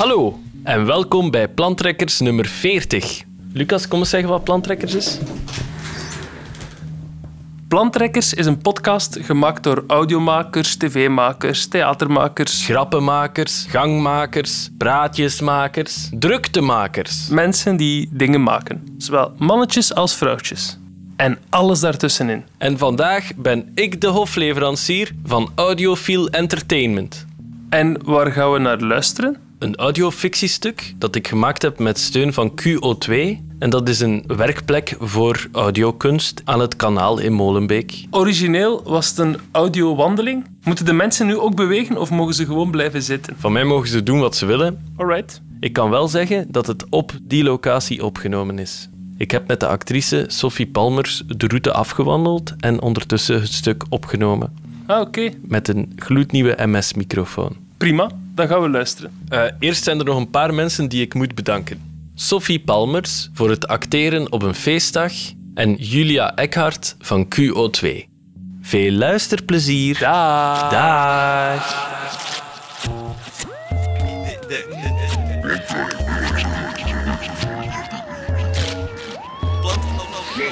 Hallo en welkom bij Plantrekkers nummer 40. Lucas, kom eens zeggen wat Plantrekkers is. Plantrekkers is een podcast gemaakt door audiomakers, tv-makers, theatermakers, Grappenmakers, gangmakers, praatjesmakers, druktemakers. mensen die dingen maken. Zowel mannetjes als vrouwtjes. En alles daartussenin. En vandaag ben ik de hofleverancier van Audiofiel Entertainment. En waar gaan we naar luisteren? Een audiofictiestuk dat ik gemaakt heb met steun van QO2. En dat is een werkplek voor audiokunst aan het kanaal in Molenbeek. Origineel was het een audiowandeling. Moeten de mensen nu ook bewegen of mogen ze gewoon blijven zitten? Van mij mogen ze doen wat ze willen. Alright. Ik kan wel zeggen dat het op die locatie opgenomen is. Ik heb met de actrice Sophie Palmers de route afgewandeld en ondertussen het stuk opgenomen. Ah, oké. Met een gloednieuwe MS-microfoon. Prima. Dan gaan we luisteren. Eh, eerst zijn er nog een paar mensen die ik moet bedanken. Sophie Palmers voor het acteren op een feestdag en Julia Eckhart van QO2. Veel luisterplezier. Dag. Dag.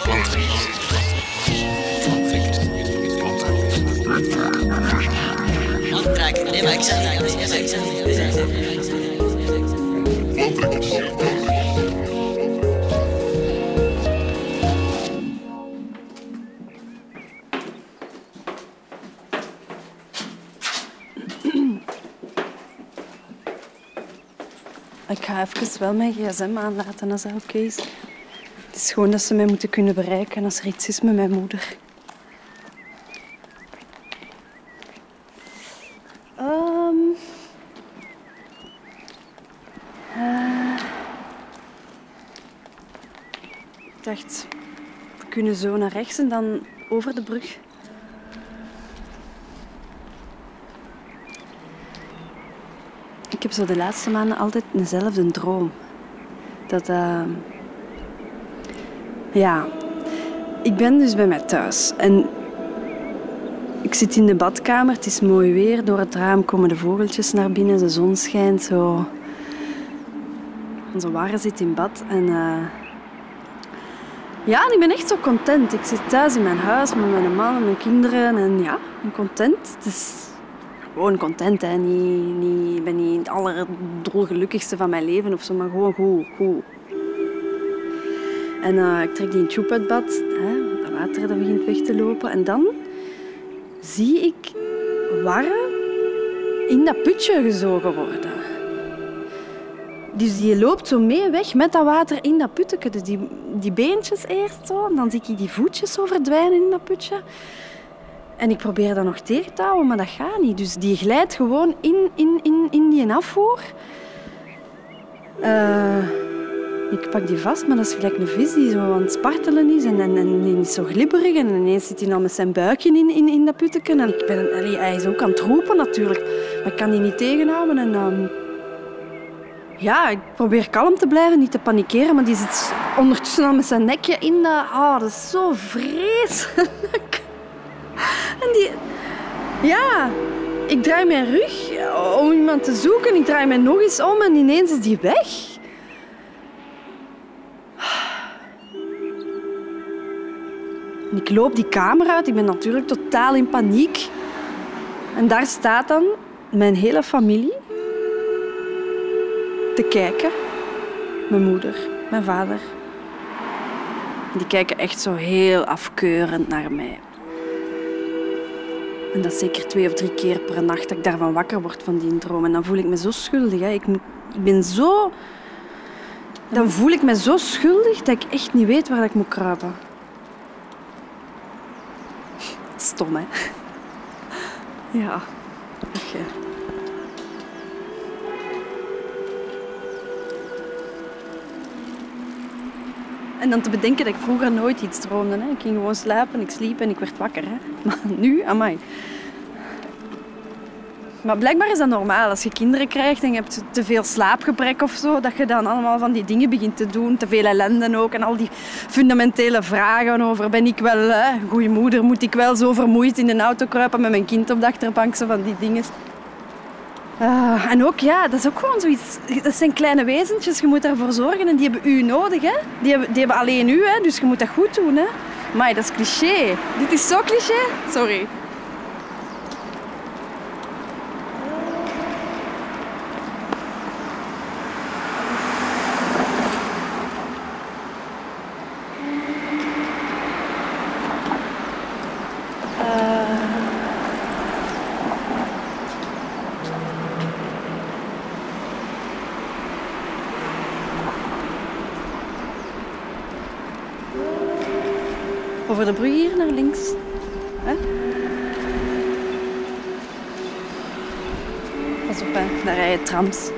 Handtrekken. Nee, maar ik ga even wel mijn gsm aanlaten als dat oké is. Het is gewoon dat ze mij moeten kunnen bereiken als er iets is met mijn moeder. Ik dacht, we kunnen zo naar rechts en dan over de brug. Ik heb zo de laatste maanden altijd dezelfde droom. Dat, eh, ja, ik ben dus bij mij thuis en ik zit in de badkamer. Het is mooi weer. Door het raam komen de vogeltjes naar binnen. De zon schijnt zo. Onze Ware zit in bad en eh, ja, ik ben echt zo content. Ik zit thuis in mijn huis met mijn man en mijn kinderen en ja, ik ben content. Het is gewoon content, hè. Niet, niet, ik ben niet het allerdolgelukkigste van mijn leven of zo, maar gewoon goed. goed. En eh, ik trek die tube uit bad, hè. dat water dat begint weg te lopen. En dan zie ik Warre in dat putje gezogen worden. Dus die loopt zo mee weg met dat water in dat putje. Dus die, die beentjes eerst zo, en dan zie ik die voetjes zo verdwijnen in dat putje. En ik probeer dat nog tegen te houden, maar dat gaat niet. Dus die glijdt gewoon in, in, in, in die afvoer. Eh, ik pak die vast, maar dat is gelijk een vis die zo aan het spartelen is. En, en, en die is zo glibberig. En ineens zit hij dan met zijn buikje in, in, in dat putteken. En ik ben, hij is ook aan het roepen natuurlijk. Maar ik kan die niet tegenhouden. En, ehm, ja, ik probeer kalm te blijven, niet te panikeren. Maar die zit ondertussen al met zijn nekje in dat... Ah, dat is zo vreselijk. En die... Ja, ik draai mijn rug om iemand te zoeken. Ik draai mij nog eens om en ineens is die weg. Ik loop die kamer uit. Ik ben natuurlijk totaal in paniek. En daar staat dan mijn hele familie te kijken. Mijn moeder, mijn vader. Die kijken echt zo heel afkeurend naar mij. En dat zeker twee of drie keer per nacht dat ik daarvan wakker word van die droom. En dan voel ik me zo schuldig. Hè. Ik, ik ben zo... Dan voel ik me zo schuldig dat ik echt niet weet waar ik moet kruipen. Stom, hè? Ja. Oké. En dan te bedenken dat ik vroeger nooit iets droomde. Hè. Ik ging gewoon slapen, ik sliep en ik werd wakker. Hè. Maar nu, amai. Maar blijkbaar is dat normaal. Als je kinderen krijgt en je hebt te veel slaapgebrek of zo, dat je dan allemaal van die dingen begint te doen. Te veel ellende ook. En al die fundamentele vragen over ben ik wel een goede moeder, moet ik wel zo vermoeid in een auto kruipen met mijn kind op de achterbank, zo van die dingen. Eh, en ook, ja, dat is ook gewoon zoiets. Dat zijn kleine wezentjes, je moet ervoor zorgen en die hebben u nodig. Hè? Die, hebben, die hebben alleen u, hè? dus je moet dat goed doen. Hè? Maar dat is cliché. Dit is zo cliché. Sorry. Over de brug hier naar links. Hè? Pas op, hè. daar rijden trams.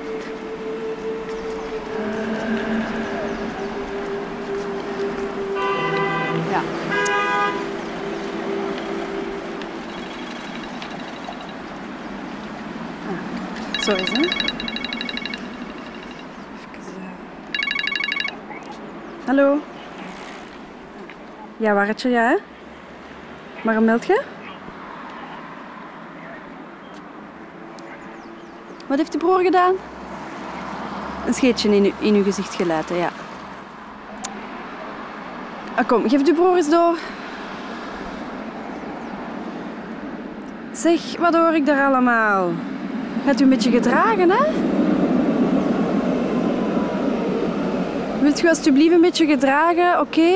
Ja. Ah. Even. Hallo. Ja, Warretje, ja hè? Waarom meld je? Wat heeft de broer gedaan? Een scheetje in, u- in uw gezicht gelaten, ja. Ah, kom, geef de broer eens door. Zeg, wat hoor ik daar allemaal? Gaat u een beetje gedragen, hè? Wilt u alsjeblieft een beetje gedragen, oké?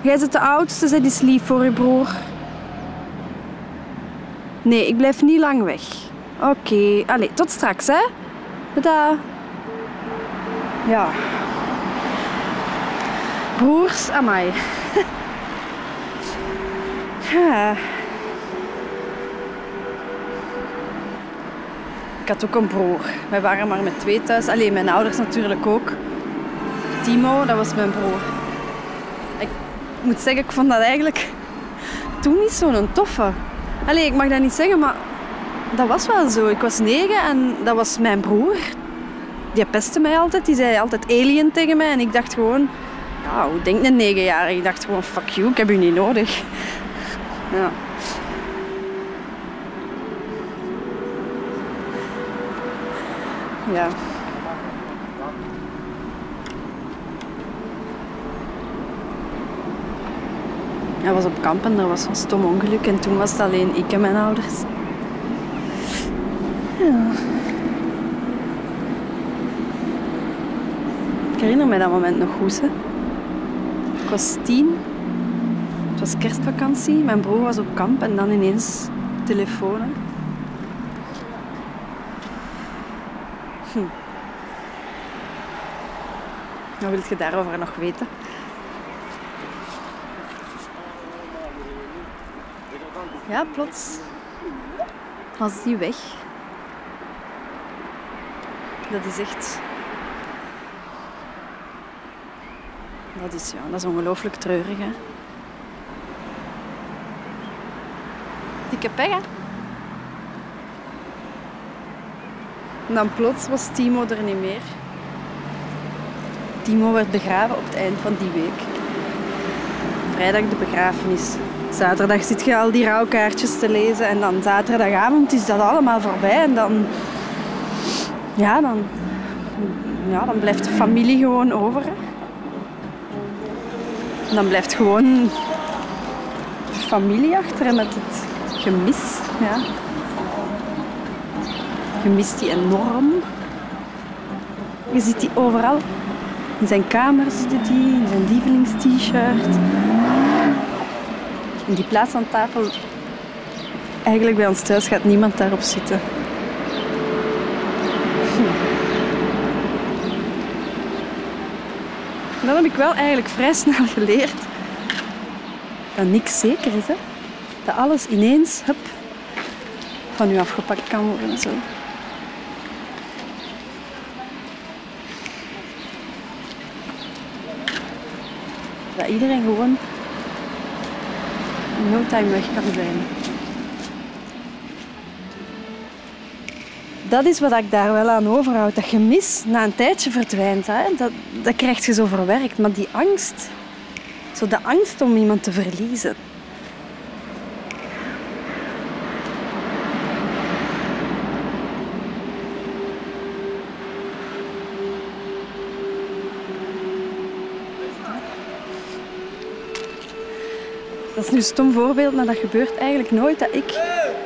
Jij bent de oudste, zij is lief voor je broer. Nee, ik blijf niet lang weg. Oké, allee, tot straks, hè? Tada. Ja. Broers, amai. ja. Ik had ook een broer. Wij waren maar met twee thuis. Alleen mijn ouders natuurlijk ook. Timo, dat was mijn broer. Ik moet zeggen, ik vond dat eigenlijk toen niet zo'n toffe. Allee, ik mag dat niet zeggen, maar dat was wel zo. Ik was negen en dat was mijn broer. Die pestte mij altijd. Die zei altijd alien tegen mij. En ik dacht gewoon, ja, hoe denkt een negenjarige? Ik dacht gewoon, fuck you, ik heb u niet nodig. Ja. Ja. Hij was op kamp en er was een stom ongeluk. En toen was het alleen ik en mijn ouders. Ja. Ik herinner me dat moment nog goed. Hè. Ik was tien. Het was kerstvakantie. Mijn broer was op kamp en dan ineens telefoon. Hm. Wat wil je daarover nog weten? Ja, plots was die weg. Dat is echt... Dat is, ja, dat is ongelooflijk treurig, hè. Dikke pech, hè. En dan plots was Timo er niet meer. Timo werd begraven op het eind van die week. Vrijdag de begrafenis. Zaterdag zit je al die rouwkaartjes te lezen en dan zaterdagavond is dat allemaal voorbij en dan... Ja, dan, ja, dan blijft de familie gewoon over. dan blijft gewoon de familie achter en met het gemis. Ja. Je mist die enorm. Je ziet die overal. In zijn kamer zitten die, in zijn lievelingst-t-shirt. In die plaats aan tafel, eigenlijk bij ons thuis gaat niemand daarop zitten. Hm. Dat heb ik wel eigenlijk vrij snel geleerd. Dat niks zeker is, hè. Dat alles ineens, hup, van u afgepakt kan worden. Zo. Dat iedereen gewoon in no time weg kan zijn. Dat is wat ik daar wel aan overhoud. Dat gemis na een tijdje verdwijnt. Hè? Dat, dat krijg je zo verwerkt. Maar die angst, zo de angst om iemand te verliezen. Dat is nu een stom voorbeeld, maar dat gebeurt eigenlijk nooit dat ik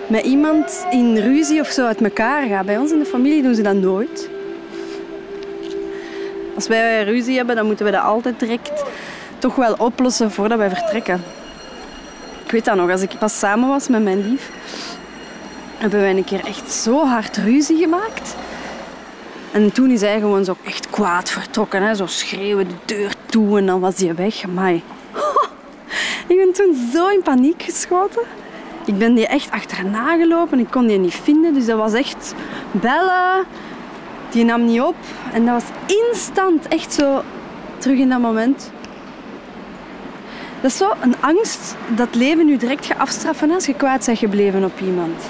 met iemand in ruzie of zo uit elkaar ga. Bij ons in de familie doen ze dat nooit. Als wij ruzie hebben, dan moeten we dat altijd direct toch wel oplossen voordat wij vertrekken. Ik weet dat nog, als ik pas samen was met mijn lief, hebben wij een keer echt zo hard ruzie gemaakt. En toen is hij gewoon zo echt kwaad vertrokken. Hè? Zo schreeuwen de deur toe en dan was hij weg. Amai. Ik ben toen zo in paniek geschoten. Ik ben die echt achterna gelopen. Ik kon die niet vinden. Dus dat was echt bellen. Die nam niet op. En dat was instant echt zo terug in dat moment. Dat is zo een angst dat leven nu direct gaat afstraffen als je kwaad bent gebleven op iemand.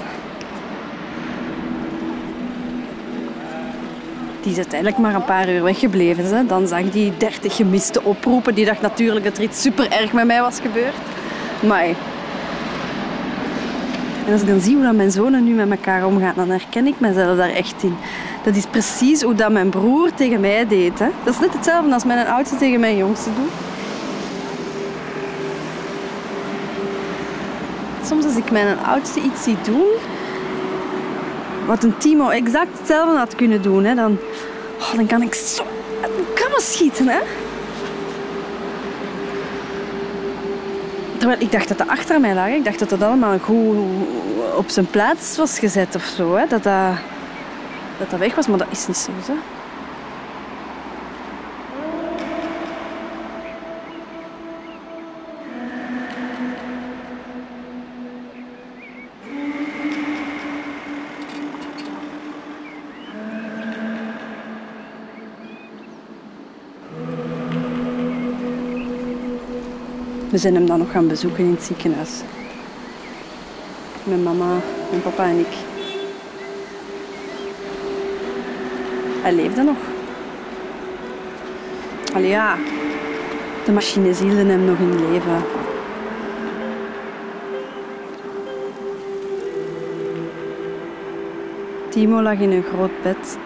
Die is uiteindelijk maar een paar uur weggebleven. Dan zag die 30 gemiste oproepen. Die dacht natuurlijk dat er iets super erg met mij was gebeurd. Maar. En als ik dan zie hoe dat mijn zonen nu met elkaar omgaan, dan herken ik mezelf daar echt in. Dat is precies hoe dat mijn broer tegen mij deed. Hè. Dat is net hetzelfde als mijn oudste tegen mijn jongste doet. Soms als ik mijn oudste iets zie doen, wat een Timo exact hetzelfde had kunnen doen, hè, dan, oh, dan kan ik zo kammen schieten. Hè. Terwijl ik dacht dat dat achter mij lag. Ik dacht dat dat allemaal goed op zijn plaats was gezet of zo. Hè. Dat, dat, dat dat weg was, maar dat is niet zo. Hè. We zijn hem dan nog gaan bezoeken in het ziekenhuis. Mijn mama, mijn papa en ik. Hij leefde nog. Allee ja, de machines hielden hem nog in leven. Timo lag in een groot bed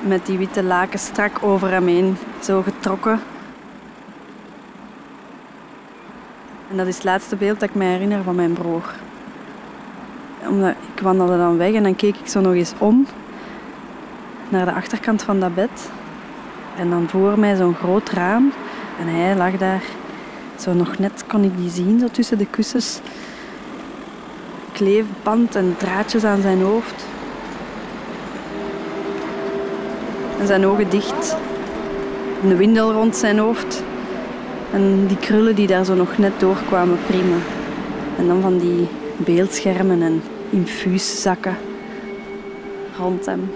met die witte laken strak over hem heen, zo getrokken En dat is het laatste beeld dat ik me herinner van mijn broer. Omdat ik wandelde dan weg en dan keek ik zo nog eens om naar de achterkant van dat bed. En dan voor mij zo'n groot raam. En hij lag daar. Zo nog net kon ik die zien, zo tussen de kussens. Kleefband en draadjes aan zijn hoofd. En zijn ogen dicht. Een windel rond zijn hoofd. En die krullen die daar zo nog net doorkwamen, prima. En dan van die beeldschermen en infuuszakken rond hem.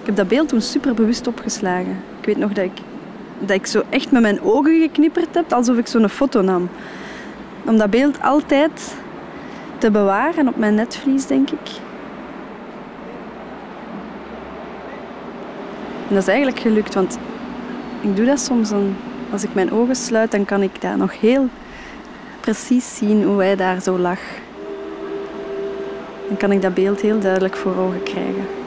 Ik heb dat beeld toen super bewust opgeslagen. Ik weet nog dat ik, dat ik zo echt met mijn ogen geknipperd heb, alsof ik zo'n foto nam. Om dat beeld altijd te bewaren op mijn netvlies, denk ik. En dat is eigenlijk gelukt, want ik doe dat soms. Als ik mijn ogen sluit, dan kan ik daar nog heel precies zien hoe hij daar zo lag. Dan kan ik dat beeld heel duidelijk voor ogen krijgen.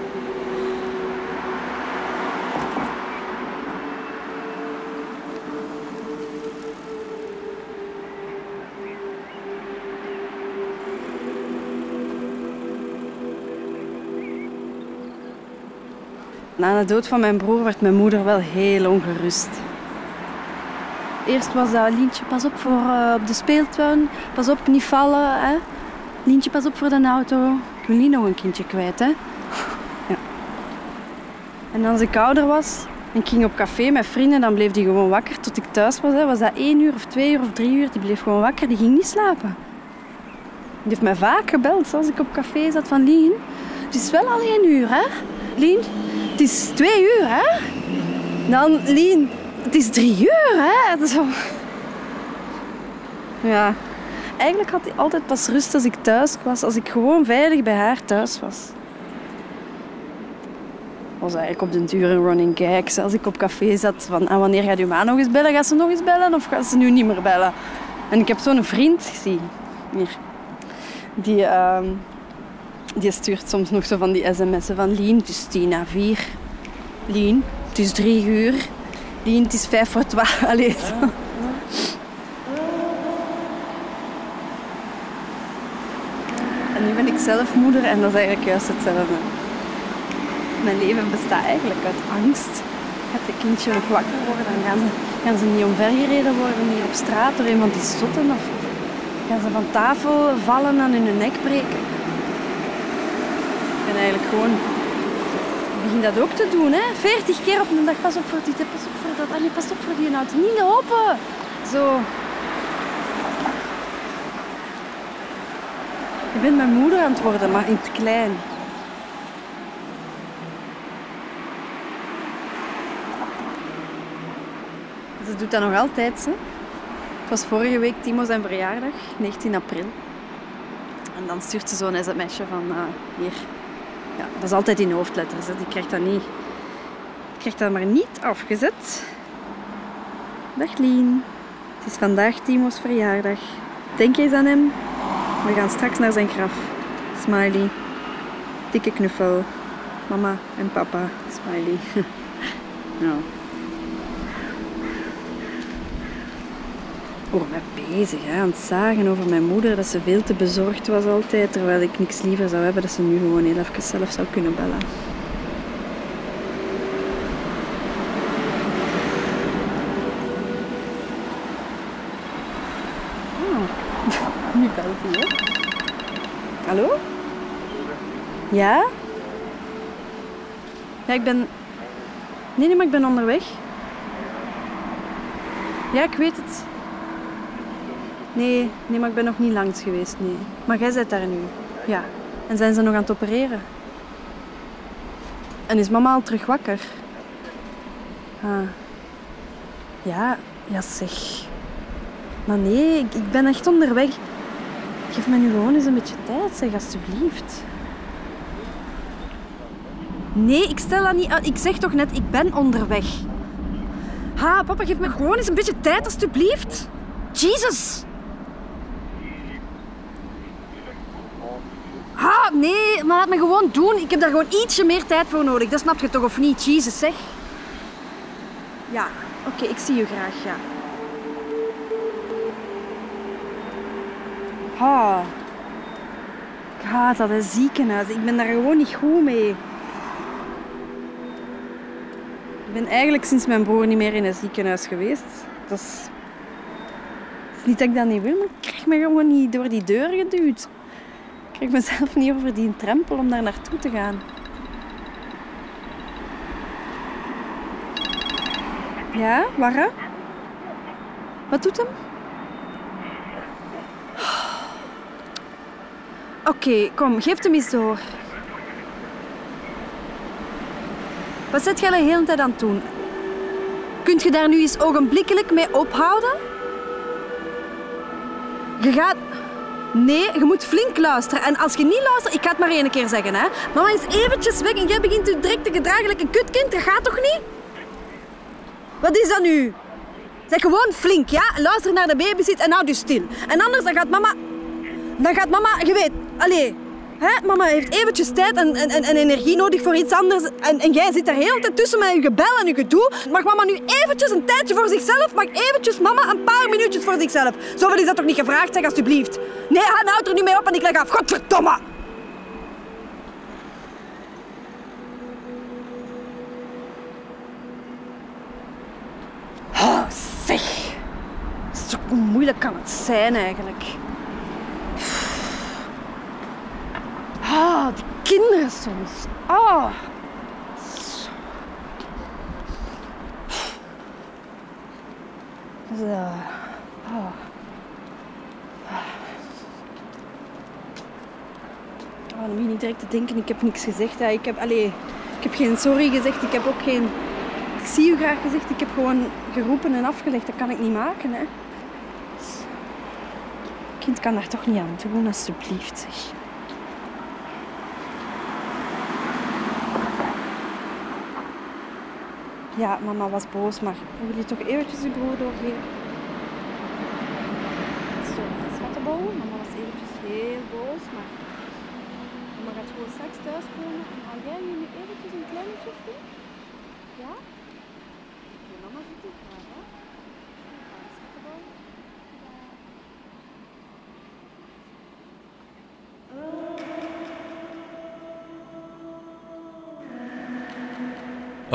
Na de dood van mijn broer werd mijn moeder wel heel ongerust. Eerst was dat Lientje, pas op voor uh, op de speeltuin, pas op, niet vallen. Hè? Lientje, pas op voor de auto. Ik wil niet nog een kindje kwijt. Hè? Ja. En als ik ouder was en ik ging op café met vrienden, dan bleef die gewoon wakker tot ik thuis was. Hè. Was dat één uur of twee uur of drie uur? Die bleef gewoon wakker, die ging niet slapen. Die heeft mij vaak gebeld als ik op café zat van Lien. Het is wel al één uur, hè? Lien, het is twee uur, hè? Dan, Lien, het is drie uur, hè? Zo. Ja. Eigenlijk had hij altijd pas rust als ik thuis was, als ik gewoon veilig bij haar thuis was. was eigenlijk op den duur een running gag. Als ik op café zat, van ah, wanneer gaat uw ma nog eens bellen? Gaat ze nog eens bellen of gaat ze nu niet meer bellen? En ik heb zo'n vriend gezien. Hier. Die... Uh, die stuurt soms nog zo van die sms'en van Lien, het is tien na vier. Lien, het is drie uur. Lien, het is vijf voor twaalf. Allee, zo. En nu ben ik zelf moeder en dat is eigenlijk juist hetzelfde. Mijn leven bestaat eigenlijk uit angst. Gaat het kindje nog wakker worden, dan gaan ze, gaan ze niet omvergereden worden hier op straat door van die zotten of gaan ze van tafel vallen en hun nek breken. Ben eigenlijk gewoon... Ik begin dat ook te doen, hè. Veertig keer op een dag, pas op voor dit, pas op voor dat. Allee, pas op voor die auto. Niet lopen! Zo. Ik ben mijn moeder aan het worden, maar in het klein. Ze doet dat nog altijd. Hè. Het was vorige week Timo zijn verjaardag, 19 april. En dan stuurt ze zo'n sms'je van ah, hier. Ja, dat is altijd in hoofdletters. Hè. Die krijgt dat niet. Die krijgt dat maar niet afgezet. Dag Lien. Het is vandaag Timo's verjaardag. Denk eens aan hem? We gaan straks naar zijn graf. Smiley. Dikke knuffel. Mama en papa. Smiley. ja. Voor mij bezig, hè, aan het zagen over mijn moeder. Dat ze veel te bezorgd was altijd. Terwijl ik niks liever zou hebben dat ze nu gewoon heel even zelf zou kunnen bellen. Oh. Nu belt hij? Hallo? Ja? Ja, ik ben... Nee, nee, maar ik ben onderweg. Ja, ik weet het. Nee, nee, maar ik ben nog niet langs geweest, nee. Maar jij bent daar nu. Ja. En zijn ze nog aan het opereren? En is mama al terug wakker? Ah. Ja, ja zeg. Maar nee, ik, ik ben echt onderweg. Geef me nu gewoon eens een beetje tijd, zeg, alstublieft. Nee, ik stel dat niet aan. Ik zeg toch net, ik ben onderweg. Ha, papa, geef me gewoon eens een beetje tijd, alstublieft. Jesus! Ha, nee, maar laat me gewoon doen. Ik heb daar gewoon ietsje meer tijd voor nodig. Dat snap je toch of niet? Jesus, zeg. Ja, oké, ik zie je graag, ja. Ha. Ik haat dat, ziekenhuis. Ik ben daar gewoon niet goed mee. Ik ben eigenlijk sinds mijn broer niet meer in een ziekenhuis geweest. Dat is... Het is niet dat ik dat niet wil, maar ik krijg me gewoon niet door die deur geduwd. Ik krijg mezelf niet over die drempel om daar naartoe te gaan. Ja, waar? Wat doet hem? Oké, kom, geef hem eens door. Wat zit jij de hele tijd aan het doen? Kunt je daar nu eens ogenblikkelijk mee ophouden? Je gaat... Nee, je moet flink luisteren. En als je niet luistert, ik ga het maar één keer zeggen, hè. Mama is eventjes weg en jij begint direct te gedragen like een kutkind. Dat gaat toch niet? Wat is dat nu? Zeg gewoon flink, ja? Luister naar de babysit en houd je stil. En anders dan gaat mama... Dan gaat mama, je weet... Allee, hè? mama heeft eventjes tijd en, en, en, en energie nodig voor iets anders. En, en jij zit daar heel de tijd tussen met je gebel en je gedoe. Mag mama nu eventjes een tijdje voor zichzelf? Mag eventjes mama een paar minuutjes voor zichzelf? Zoveel is dat toch niet gevraagd, zeg alsjeblieft. Nee, ha, houd er nu mee op en ik leg af. Godverdomme! Oh, zeg. Zo moeilijk kan het zijn eigenlijk. Ah, die kinderen soms. Ah. Zo. Ah. Oh, dan moet je niet direct te denken, ik heb niks gezegd. hè. Ik heb, allee, ik heb geen sorry gezegd, ik heb ook geen... Ik zie u graag gezegd, ik heb gewoon geroepen en afgelegd. Dat kan ik niet maken, hè. Kind kan daar toch niet aan doen, alsjeblieft, zeg. Ja, mama was boos, maar wil je toch eventjes je broer doorgeven? Zo, schattenbal. Mama was eventjes heel boos, maar mama gaat gewoon straks thuiskomen en haal jij nu eventjes een klein beetje flink? Ja? Oké, mama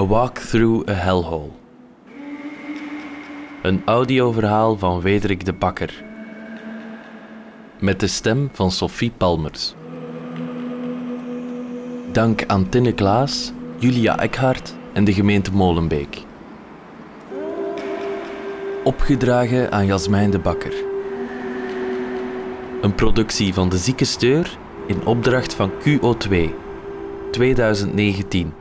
A Walk Through a Hellhole. Een audioverhaal van Wederik de Bakker. Met de stem van Sophie Palmers. Dank aan Tinne Klaas, Julia Eckhart en de gemeente Molenbeek. Opgedragen aan Jasmijn de Bakker. Een productie van de Zieke Steur in opdracht van QO2 2019.